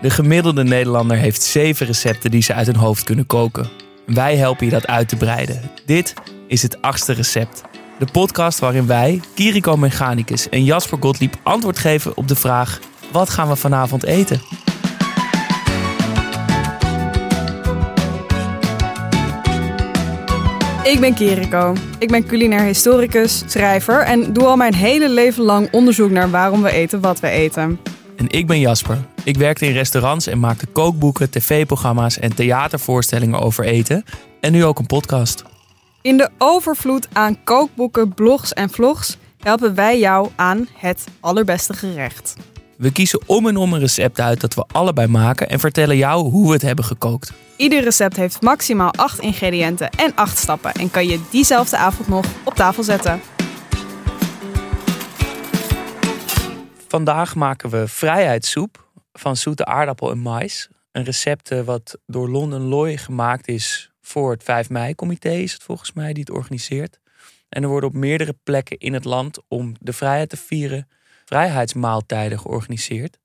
De gemiddelde Nederlander heeft zeven recepten die ze uit hun hoofd kunnen koken. Wij helpen je dat uit te breiden. Dit is het achtste recept. De podcast waarin wij, Kiriko Mechanicus en Jasper Gottlieb antwoord geven op de vraag: wat gaan we vanavond eten? Ik ben Kiriko. Ik ben culinair historicus, schrijver en doe al mijn hele leven lang onderzoek naar waarom we eten wat we eten. En ik ben Jasper. Ik werkte in restaurants en maakte kookboeken, tv-programma's en theatervoorstellingen over eten. En nu ook een podcast. In de overvloed aan kookboeken, blogs en vlogs helpen wij jou aan het allerbeste gerecht. We kiezen om en om een recept uit dat we allebei maken en vertellen jou hoe we het hebben gekookt. Ieder recept heeft maximaal 8 ingrediënten en 8 stappen en kan je diezelfde avond nog op tafel zetten. Vandaag maken we vrijheidssoep van zoete aardappel en mais. Een recept eh, wat door London Loy gemaakt is voor het 5 mei-comité, is het volgens mij, die het organiseert. En er worden op meerdere plekken in het land om de vrijheid te vieren vrijheidsmaaltijden georganiseerd.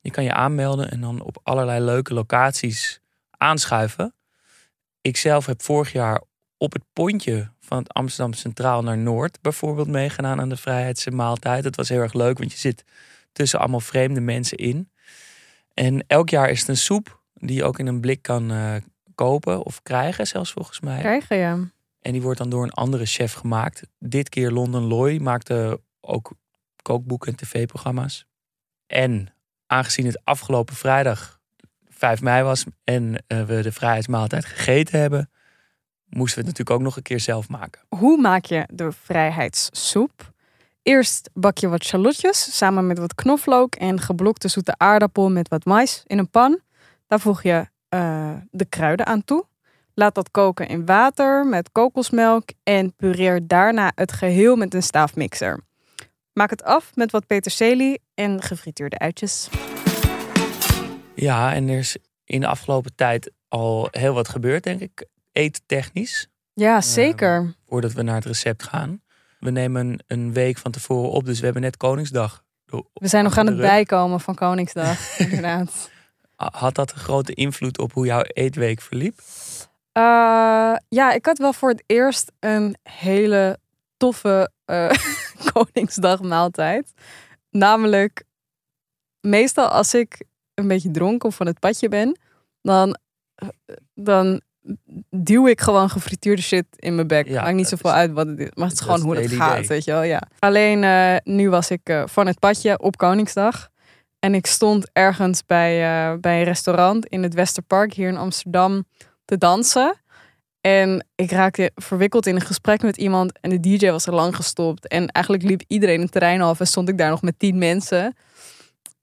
Je kan je aanmelden en dan op allerlei leuke locaties aanschuiven. Ik zelf heb vorig jaar op het pontje van het Amsterdam Centraal naar Noord bijvoorbeeld meegedaan aan de vrijheidsmaaltijd. Dat was heel erg leuk, want je zit tussen allemaal vreemde mensen in. En elk jaar is het een soep die je ook in een blik kan uh, kopen of krijgen, zelfs volgens mij. Krijgen, ja. En die wordt dan door een andere chef gemaakt. Dit keer London Loy maakte ook kookboeken en tv-programma's. En aangezien het afgelopen vrijdag 5 mei was en uh, we de vrijheidsmaaltijd gegeten hebben, moesten we het natuurlijk ook nog een keer zelf maken. Hoe maak je de vrijheidssoep? Eerst bak je wat shallotjes samen met wat knoflook en geblokte zoete aardappel met wat mais in een pan. Daar voeg je uh, de kruiden aan toe. Laat dat koken in water met kokosmelk en pureer daarna het geheel met een staafmixer. Maak het af met wat peterselie en gefrituurde uitjes. Ja, en er is in de afgelopen tijd al heel wat gebeurd, denk ik, eettechnisch. Ja, zeker. Uh, voordat we naar het recept gaan. We nemen een week van tevoren op, dus we hebben net Koningsdag. We zijn nog aan het bijkomen van Koningsdag, inderdaad. Had dat een grote invloed op hoe jouw eetweek verliep? Uh, ja, ik had wel voor het eerst een hele toffe uh, Koningsdagmaaltijd. Namelijk, meestal als ik een beetje dronken of van het padje ben, dan, dan duw ik gewoon gefrituurde shit in mijn bek. Ja, Maakt niet zoveel uit wat het is, maar het is gewoon hoe het gaat, weet je wel. Ja. Alleen uh, nu was ik uh, van het padje op Koningsdag. En ik stond ergens bij, uh, bij een restaurant in het Westerpark hier in Amsterdam te dansen. En ik raakte verwikkeld in een gesprek met iemand en de DJ was er lang gestopt. En eigenlijk liep iedereen het terrein af en stond ik daar nog met tien mensen.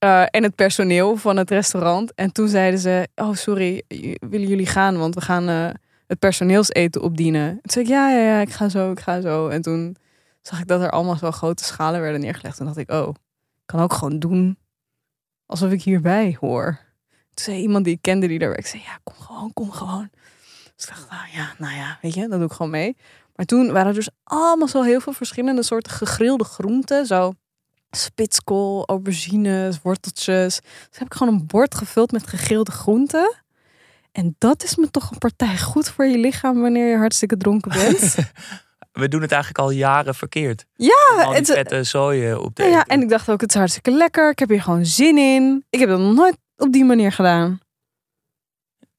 Uh, en het personeel van het restaurant. En toen zeiden ze: Oh, sorry, willen jullie gaan? Want we gaan uh, het personeelseten opdienen. Toen zei ik: ja, ja, ja, ik ga zo, ik ga zo. En toen zag ik dat er allemaal zo grote schalen werden neergelegd. En dacht ik: Oh, ik kan ook gewoon doen alsof ik hierbij hoor. Toen zei iemand die ik kende die daar werkte: zei, Ja, kom gewoon, kom gewoon. Dus ik dacht: Nou ja, nou ja, weet je, dat doe ik gewoon mee. Maar toen waren er dus allemaal zo heel veel verschillende soorten gegrilde groenten. Zo spitskool, aubergines, worteltjes. Dus heb ik gewoon een bord gevuld met gegrilde groenten. En dat is me toch een partij goed voor je lichaam wanneer je hartstikke dronken bent. We doen het eigenlijk al jaren verkeerd. Ja, het vette zooi op de. Ja, ja, en ik dacht ook, het is hartstikke lekker. Ik heb hier gewoon zin in. Ik heb dat nog nooit op die manier gedaan.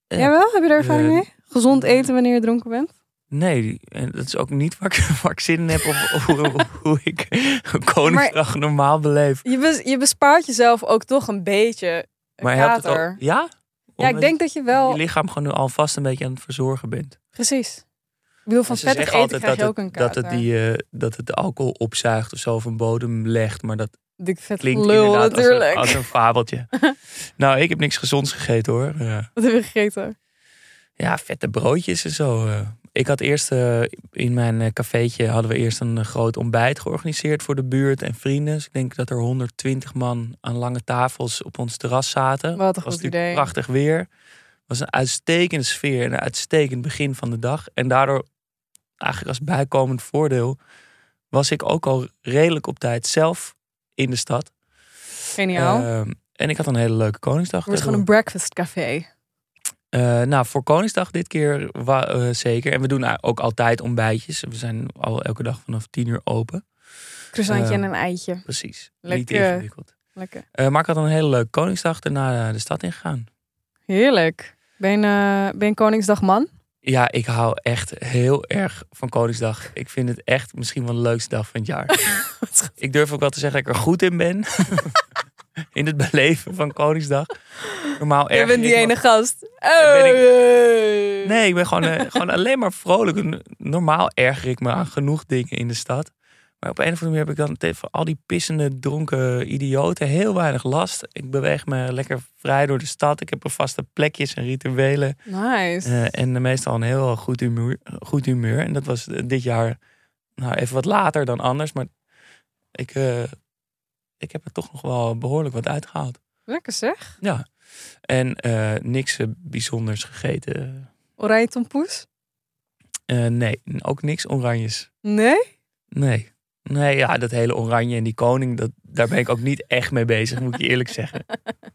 Uh, Jij wel? Heb je daar ervaring uh, mee? Gezond eten wanneer je dronken bent? Nee, en dat is ook niet waar ik, waar ik zin in heb of, hoe, hoe, ik Koningsdag maar normaal beleef. Je, bes, je bespaart jezelf ook toch een beetje maar ja? ja, ik denk dat je wel... Je lichaam gewoon nu alvast een beetje aan het verzorgen bent. Precies. Ik bedoel, van vettig eten krijg je ook een kater. Dat het, die, uh, dat het de alcohol opzuigt of zo of een bodem legt, maar dat vet klinkt lul, inderdaad natuurlijk. Als, een, als een fabeltje. nou, ik heb niks gezonds gegeten hoor. Ja. Wat heb je gegeten? Ja, vette broodjes en zo. Uh. Ik had eerst uh, in mijn uh, cafeetje hadden we eerst een uh, groot ontbijt georganiseerd voor de buurt en vrienden. Dus ik denk dat er 120 man aan lange tafels op ons terras zaten. Wat een was goed idee. Prachtig weer. Het was een uitstekende sfeer en een uitstekend begin van de dag. En daardoor, eigenlijk als bijkomend voordeel, was ik ook al redelijk op tijd zelf in de stad. Geniaal. Ehm, en ik had een hele leuke Koningsdag. Het wordt gewoon een breakfast café. Eh, nou, voor Koningsdag dit keer eh, zeker. En we doen ook altijd ontbijtjes. We zijn al elke dag vanaf tien uur open. Croissantje en een eitje. Precies. Lekker. Niet ingewikkeld. Lekker. Eh, maar ik had een hele leuke Koningsdag. Daarna de stad ingegaan. Heerlijk. Ben je, ben je een Koningsdagman? Ja, ik hou echt heel erg van Koningsdag. Ik vind het echt misschien wel de leukste dag van het jaar. ik durf ook wel te zeggen dat ik er goed in ben. in het beleven van Koningsdag. Normaal erg. Je bent die ene gast. ben ik- Oh, Nee, ik ben gewoon, eh, gewoon alleen maar vrolijk. Normaal erger ik me aan genoeg dingen in de stad. Maar op een of andere manier heb ik dan tegen al die pissende, dronken idioten heel weinig last. Ik beweeg me lekker vrij door de stad. Ik heb er vaste plekjes en rituelen. Nice. Eh, en meestal een heel goed humeur, goed humeur. En dat was dit jaar nou, even wat later dan anders. Maar ik, eh, ik heb er toch nog wel behoorlijk wat uitgehaald. Lekker zeg. Ja. En eh, niks eh, bijzonders gegeten. Oranje tompoes? Eh, nee, ook niks oranjes. Nee? Nee. Nee, ja, dat hele oranje en die koning, dat, daar ben ik ook niet echt mee bezig, moet ik je eerlijk zeggen.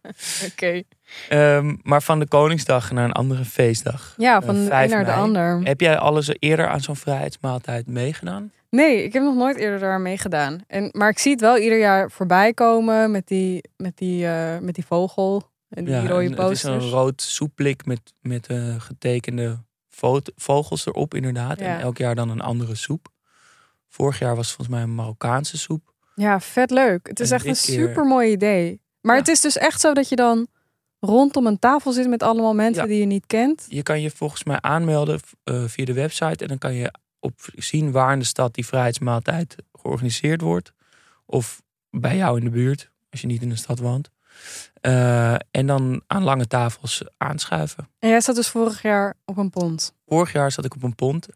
Oké. Ehm, maar van de Koningsdag naar een andere feestdag. Ja, van de een 5 naar de mei. ander. Heb jij alles eerder aan zo'n vrijheidsmaaltijd meegedaan? Nee, ik heb nog nooit eerder daar meegedaan. En, maar ik zie het wel ieder jaar voorbij komen met die, met die, eh, met die vogel en die rode en Het is posters. een rood soepblik met, met eh, getekende vogels erop inderdaad. Ja. En elk jaar dan een andere soep. Vorig jaar was het volgens mij een Marokkaanse soep. Ja, vet leuk. Het is En echt een super mooi idee. Maar Ja. het is dus echt zo dat je dan rondom een tafel zit met allemaal mensen Ja. die je niet kent. Je kan je volgens mij aanmelden eh, via de website. En dan kan je op zien waar in de stad die vrijheidsmaaltijd georganiseerd wordt. Of bij jou in de buurt, als je niet in de stad woont. Eh, en dan aan lange tafels aanschuiven. En jij zat dus vorig jaar op een pond. Vorig jaar zat ik op een pond.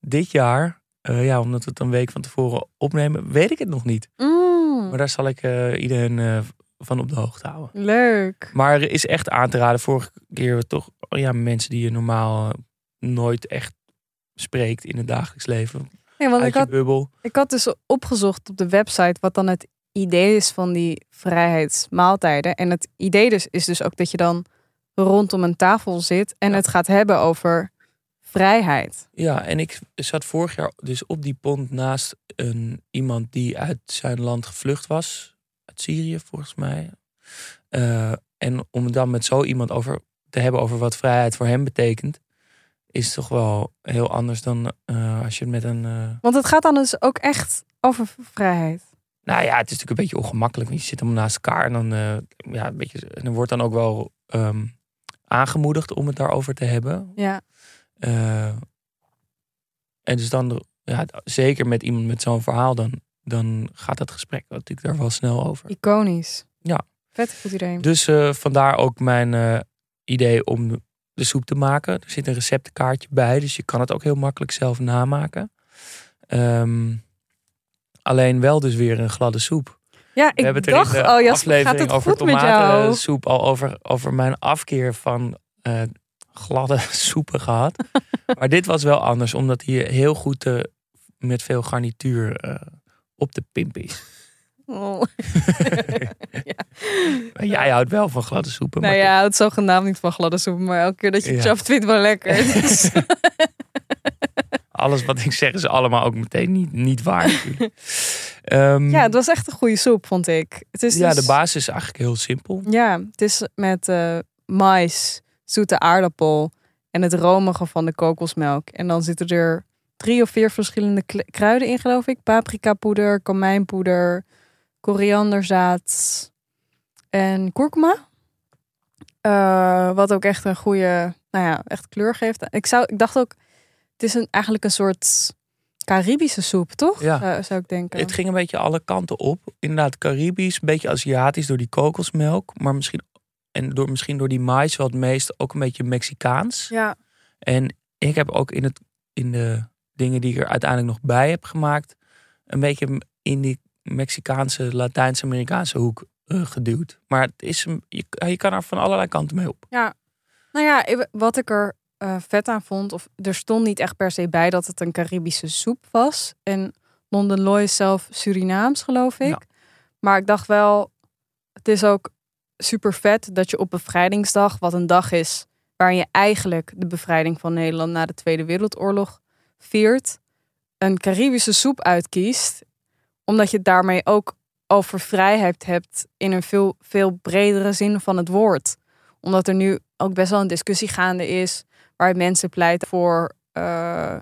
Dit jaar, eh, ja, omdat we het een week van tevoren opnemen, weet ik het nog niet. Mm, Maar daar zal ik eh, iedereen van op de hoogte houden. leuk. Maar er is echt aan te raden. Vorige keer toch oh ja, mensen die je normaal nooit echt spreekt in het dagelijks leven. Nee, want uit ik je had, bubbel. ik had dus opgezocht op de website wat dan het idee is van die vrijheidsmaaltijden. En het idee dus is dus ook dat je dan rondom een tafel zit en Ja. het gaat hebben over vrijheid. Ja, en ik zat vorig jaar dus op die pont naast een, iemand die uit zijn land gevlucht was. Uit Syrië volgens mij. Eh, en om dan met zo iemand over te hebben over wat vrijheid voor hem betekent. Is toch wel heel anders dan eh, als je het met een... eh, Want het gaat dan dus ook echt over vrijheid. Nou ja, het is natuurlijk een beetje ongemakkelijk. Want je zit allemaal naast elkaar. En dan, eh, ja, een beetje, en er wordt dan ook wel ehm, aangemoedigd om het daarover te hebben. Ja. En dus dan, ja, zeker met iemand met zo'n verhaal, dan, dan gaat dat gesprek natuurlijk daar wel snel over. Iconisch. Ja. Vet goed idee. Dus vandaar ook mijn idee om de soep te maken. Er zit een receptenkaartje bij, dus je kan het ook heel makkelijk zelf namaken. Ehm, alleen wel dus weer een gladde soep. Ja, We hebben ik het er dacht, oh ja, aflevering gaat het over goed met jou? tomatensoep al over, over mijn afkeer van eh, gladde soepen gehad. maar dit was wel anders, omdat hij heel goed eh, met veel garnituur eh, op de pimp is. Oh. Maar Jij houdt wel van gladde soepen. Nou maar ja, het zogenaamd niet van gladde soep, maar elke keer dat je het Ja. vindt wel lekker. Dus- alles wat ik zeg is allemaal ook meteen niet, niet waar. Ehm, ja, het was echt een goede soep, vond ik. Het is ja, dus- de basis is eigenlijk heel simpel. Ja, het is met eh mais, zoete aardappel en het romige van de kokosmelk. En dan zitten er drie of vier verschillende kruiden in, geloof ik. Paprikapoeder, komijnpoeder, korianderzaad en kurkuma. Eh, wat ook echt een goede, nou ja, echt kleur geeft. Ik, zou, ik dacht ook, het is een, eigenlijk een soort Caribische soep, toch? Ja. Zou, zou ik denken. Het ging een beetje alle kanten op. Inderdaad, Caribisch, een beetje Aziatisch door die kokosmelk. Maar misschien, en door, misschien door die mais wel het meest ook een beetje Mexicaans. Ja, En ik heb ook in, het, in de dingen die ik er uiteindelijk nog bij heb gemaakt... een beetje in die Mexicaanse, Latijns-Amerikaanse hoek eh, geduwd. Maar het is, een- je, je kan er van allerlei kanten mee op. Nou ja, wat ik er eh, vet aan vond, of er stond niet echt per se bij dat het een Caribische soep was. En London Loy is zelf Surinaams, geloof ik. Ja. Maar ik dacht wel, het is ook super vet dat je op bevrijdingsdag, wat een dag is waarin je eigenlijk de bevrijding van Nederland na de Tweede Wereldoorlog viert, een Caribische soep uitkiest, omdat je daarmee ook over vrijheid hebt in een veel, veel bredere zin van het woord. Omdat er nu ook best wel een discussie gaande is waar mensen pleiten voor uh,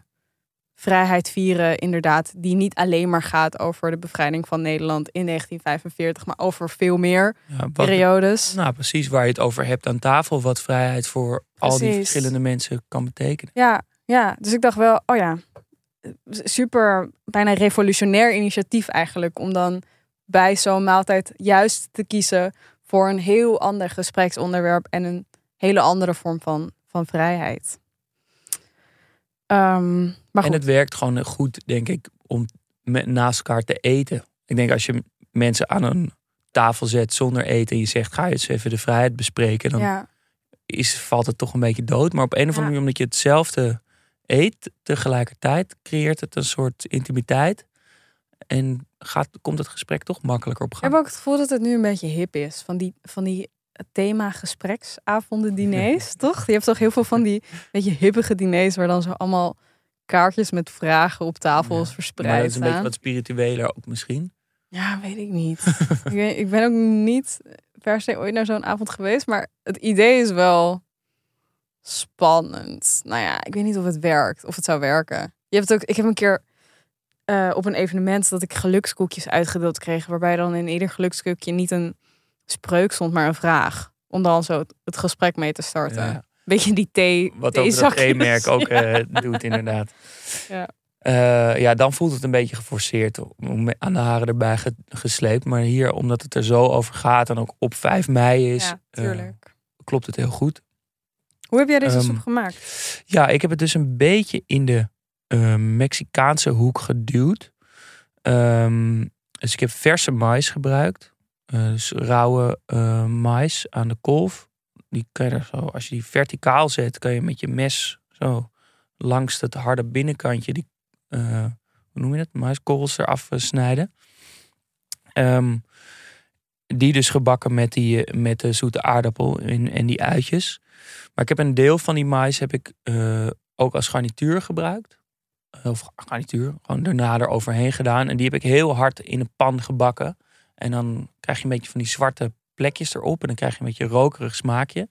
vrijheid vieren, inderdaad, die niet alleen maar gaat over de bevrijding van Nederland in 1945, maar over veel meer ja, periodes. Nou, precies waar je het over hebt aan tafel, wat vrijheid voor al die verschillende mensen kan betekenen. Ja, ja, dus ik dacht wel, oh ja, super, bijna revolutionair initiatief eigenlijk, om dan bij zo'n maaltijd juist te kiezen voor een heel ander gespreksonderwerp en een hele andere vorm van, van vrijheid. Um, maar en het werkt gewoon goed, denk ik, om met, naast elkaar te eten. Ik denk als je mensen aan een tafel zet zonder eten en je zegt ga je eens even de vrijheid bespreken, dan is, valt het toch een beetje dood. Maar op een of andere manier, omdat je hetzelfde eet tegelijkertijd, creëert het een soort intimiteit. En gaat, komt het gesprek toch makkelijker op gang. Ik heb ook het gevoel dat het nu een beetje hip is. Van die, van die thema gespreksavonden, diners, toch? Je hebt toch heel veel van die beetje hippige diners waar dan zo allemaal kaartjes met vragen op tafel ja, verspreid Maar dat is een beetje wat spiritueler ook misschien. Ja, weet ik niet. ik, ben, ik ben ook niet per se ooit naar zo'n avond geweest, maar het idee is wel spannend. Nou ja, ik weet niet of het werkt, of het zou werken. Je hebt ook, ik heb een keer uh, op een evenement dat ik gelukskoekjes uitgedeeld kreeg, waarbij dan in ieder gelukskoekje niet een spreuk stond, maar een vraag. Om dan zo het, gesprek mee te starten. Ja. Beetje die thee. Wat ook dat thee-merk ook uh, doet, inderdaad. Ja. Uh, ja, dan voelt het een beetje geforceerd, aan de haren erbij gesleept. Maar hier, omdat het er zo over gaat en ook op 5 mei is, ja, klopt het heel goed. Hoe heb jij deze um, soep gemaakt? Ja, ik heb het dus een beetje in de uh, Mexicaanse hoek geduwd. Um, dus ik heb verse mais gebruikt. Uh, dus rauwe uh, mais aan de kolf. Die kan je er zo, als je die verticaal zet, kan je met je mes zo langs het harde binnenkantje, die, hoe noem je dat, maiskorrels eraf snijden. Um, die dus gebakken met, die, met de zoete aardappel en, en die uitjes. Maar ik heb een deel van die mais heb ik ook als garnituur gebruikt. Of garnituur, gewoon daarna eroverheen gedaan. En die heb ik heel hard in een pan gebakken. En dan krijg je een beetje van die zwarte plekjes erop. En dan krijg je een beetje rokerig smaakje.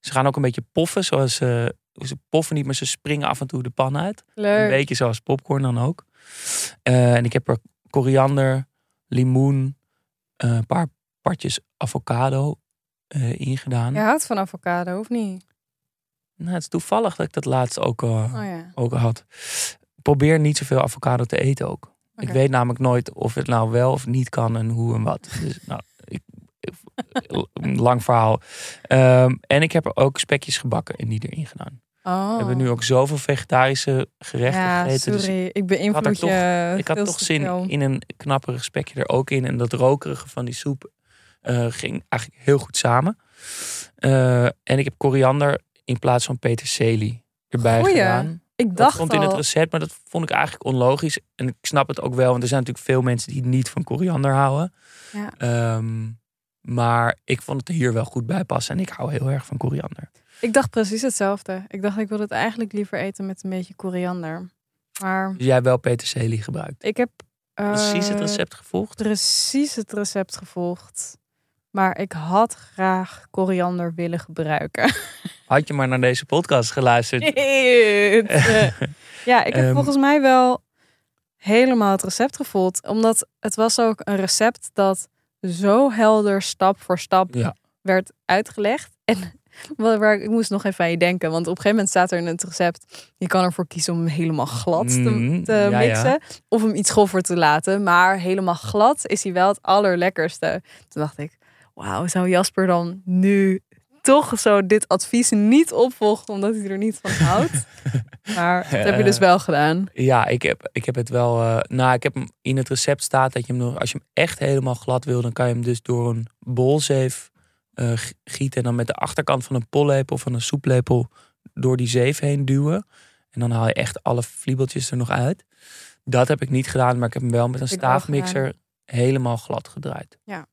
Ze gaan ook een beetje poffen. Zoals uh, ze poffen niet, maar ze springen af en toe de pan uit. Leuk. Een beetje zoals popcorn dan ook. Uh, en ik heb er koriander, limoen, uh, een paar partjes avocado uh, in gedaan. Je houdt van avocado, of niet? Nou, het is toevallig dat ik dat laatst ook, oh, ja. ook had. Probeer niet zoveel avocado te eten ook. Ik weet namelijk nooit of het nou wel of niet kan en hoe en wat. Dus, nou, ik, lang verhaal. Ehm, en ik heb er ook spekjes gebakken en die erin gedaan. Oh. We hebben nu ook zoveel vegetarische gerechten ja, gegeten. Dus sorry, ik beïnvloed je. ik had toch zin in een knapperig spekje er ook in. En dat rokerige van die soep uh, ging eigenlijk heel goed samen. Uh, en ik heb koriander in plaats van peterselie erbij Goeie. gedaan. Ik dacht dat stond in het recept, maar dat vond ik eigenlijk onlogisch. En ik snap het ook wel, want er zijn natuurlijk veel mensen die niet van koriander houden. Ja. Um, maar ik vond het er hier wel goed bij passen en ik hou heel erg van koriander. Ik dacht precies hetzelfde. Ik dacht, ik wil het eigenlijk liever eten met een beetje koriander. Maar... Dus jij hebt wel peterselie gebruikt? Ik heb... Uh, precies het recept gevolgd? Precies het recept gevolgd. Maar ik had graag koriander willen gebruiken. Had je maar naar deze podcast geluisterd? ja, ik heb ehm, volgens mij wel helemaal het recept gevolgd. Omdat het was ook een recept dat zo helder stap voor stap werd uitgelegd. En waar, ik moest nog even aan je denken. Want op een gegeven moment staat er in het recept... je kan ervoor kiezen om hem helemaal glad te, mm, mixen. Of hem iets schoffer te laten. Maar helemaal glad is hij wel het allerlekkerste. Toen dacht ik, wauw, zou Jasper dan nu toch zo dit advies niet opvolgen omdat hij er niet van houdt. maar dat heb je dus wel gedaan. Ja, ik heb, ik heb het wel. Uh, nou, ik heb hem in het recept staat dat je hem nog, als je hem echt helemaal glad wil, dan kan je hem dus door een bolzeef uh, gieten en dan met de achterkant van een pollepel of van een soeplepel door die zeef heen duwen. En dan haal je echt alle vliebeltjes er nog uit. Dat heb ik niet gedaan, maar ik heb hem wel met een staafmixer helemaal glad gedraaid. Ja.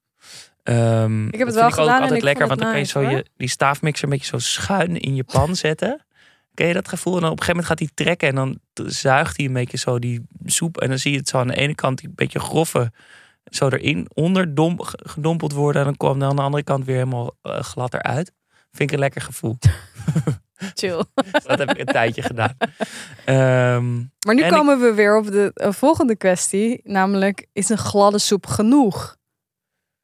Ehm, Ik heb het wel gedaan ook altijd lekker, want dan het kan je nice, zo je, die staafmixer een beetje zo schuin in je pan zetten. Ken je dat gevoel? En dan op een gegeven moment gaat hij trekken en dan zuigt hij een beetje zo die soep. En dan zie je het zo aan de ene kant die beetje grove zo erin onder dom, ge- gedompeld worden. En dan kwam dan aan de andere kant weer helemaal eh, glad eruit. Vind ik een lekker gevoel. Chill. dat heb ik een tijdje gedaan. Ehm, Maar nu En komen we weer op de eh, volgende kwestie. Namelijk, is een gladde soep genoeg?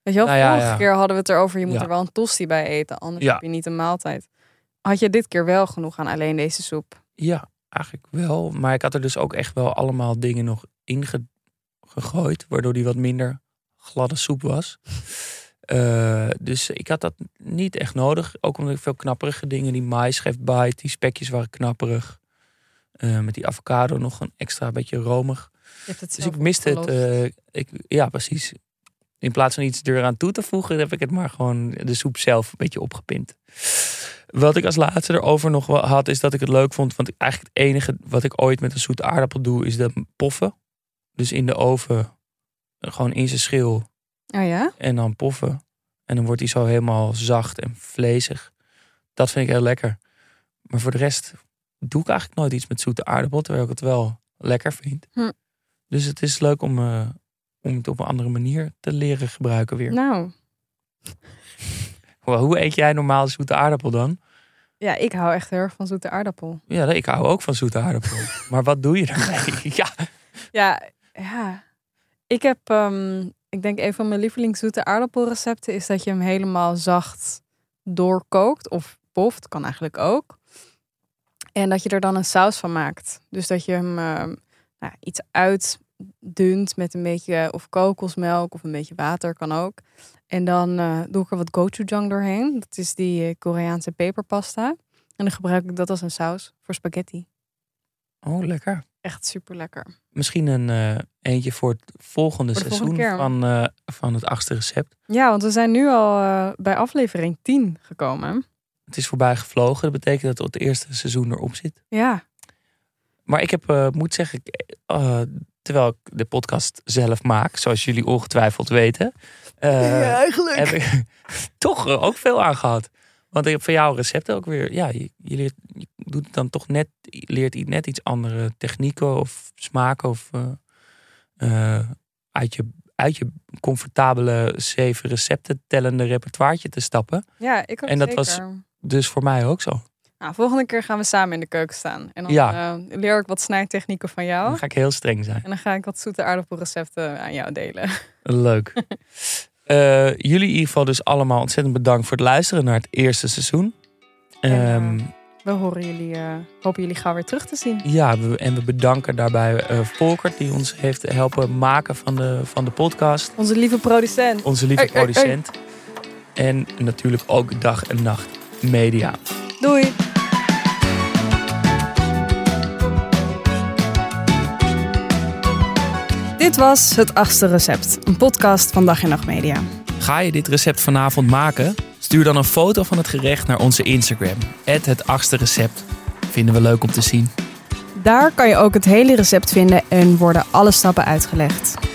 Weet je wel, Nou vorige ja. keer hadden we het erover. Je moet Ja. er wel een tosti bij eten. Anders Ja. heb je niet een maaltijd. Had je dit keer wel genoeg aan alleen deze soep? Ja, eigenlijk wel. Maar ik had er dus ook echt wel allemaal dingen nog in ge- gegooid. Waardoor die wat minder gladde soep was. Eh, dus ik had dat niet echt nodig. Ook omdat ik veel knapperige dingen. Die mais geeft bite. Die spekjes waren knapperig. Eh, met die avocado nog een extra beetje romig. Dus ik miste het. eh, ik, ja, precies. In plaats van iets eraan toe te voegen, heb ik het maar gewoon de soep zelf een beetje opgepind. Wat ik als laatste erover nog wel had, is dat ik het leuk vond. Want eigenlijk het enige wat ik ooit met een zoete aardappel doe, is dat poffen. Dus in de oven, gewoon in zijn schil Oh ja? en dan poffen. En dan wordt hij zo helemaal zacht en vlezig. Dat vind ik heel lekker. Maar voor de rest doe ik eigenlijk nooit iets met zoete aardappel, terwijl ik het wel lekker vind. Hm. Dus het is leuk om, eh, om het op een andere manier te leren gebruiken weer. Nou, Hoe- Hoe eet jij normaal zoete aardappel dan? ja, ik hou echt heel erg van zoete aardappel. Ja, ik hou ook van zoete aardappel. maar wat doe je daarmee? ja, Ja, ja. Ik heb, ehm, ik denk een van mijn lievelings zoete aardappelrecepten is dat je hem helemaal zacht doorkookt of poft, kan eigenlijk ook. En dat je er dan een saus van maakt. Dus dat je hem ehm, nou, iets uitdunt met een beetje of kokosmelk of een beetje water kan ook. En dan eh, doe ik er wat gochujang doorheen. Dat is die eh, Koreaanse peperpasta. En dan gebruik ik dat als een saus voor spaghetti. oh lekker. Echt super lekker. Misschien een eh, eentje voor het volgende Voor seizoen volgende van, van het achtste recept. Ja, want we zijn nu al bij aflevering 10 gekomen. Het is voorbij gevlogen. Dat betekent dat het eerste seizoen erop zit. Ja, Maar ik heb, moet zeggen, ik, eh, terwijl ik de podcast zelf maak, zoals jullie ongetwijfeld weten, eh, eigenlijk. heb ik toch ook veel aan gehad. Want ik heb van jou recepten ook weer, ja, je, je, leert, je doet het dan toch net, je leert net iets andere technieken of smaken of eh, eh, uit, je, uit je comfortabele zeven recepten tellende repertoireetje te stappen. Ja, ik ook En dat zeker. was- Dus voor mij ook zo. Nou, volgende keer gaan we samen in de keuken staan. En dan Ja. eh, leer ik wat snijtechnieken van jou. Dan ga ik heel streng zijn. En dan ga ik wat zoete aardappelrecepten aan jou delen. Leuk. Eh, jullie in ieder geval dus allemaal ontzettend bedankt voor het luisteren naar het eerste seizoen. En, eh, Ehm, We horen jullie, eh, hopen jullie gauw weer terug te zien. ja, we, en we bedanken daarbij eh Volkert die ons heeft helpen maken van de, van de podcast. Onze lieve producent. Onze lieve Hey, hey, hey. producent. En natuurlijk ook dag en nacht media. Doei! Dit was Het Achtste Recept, een podcast van Dag en Nacht Media. Ga je dit recept vanavond maken? Stuur dan een foto van het gerecht naar onze Instagram. Het achtste recept. Vinden we leuk om te zien. Daar kan je ook het hele recept vinden en worden alle stappen uitgelegd.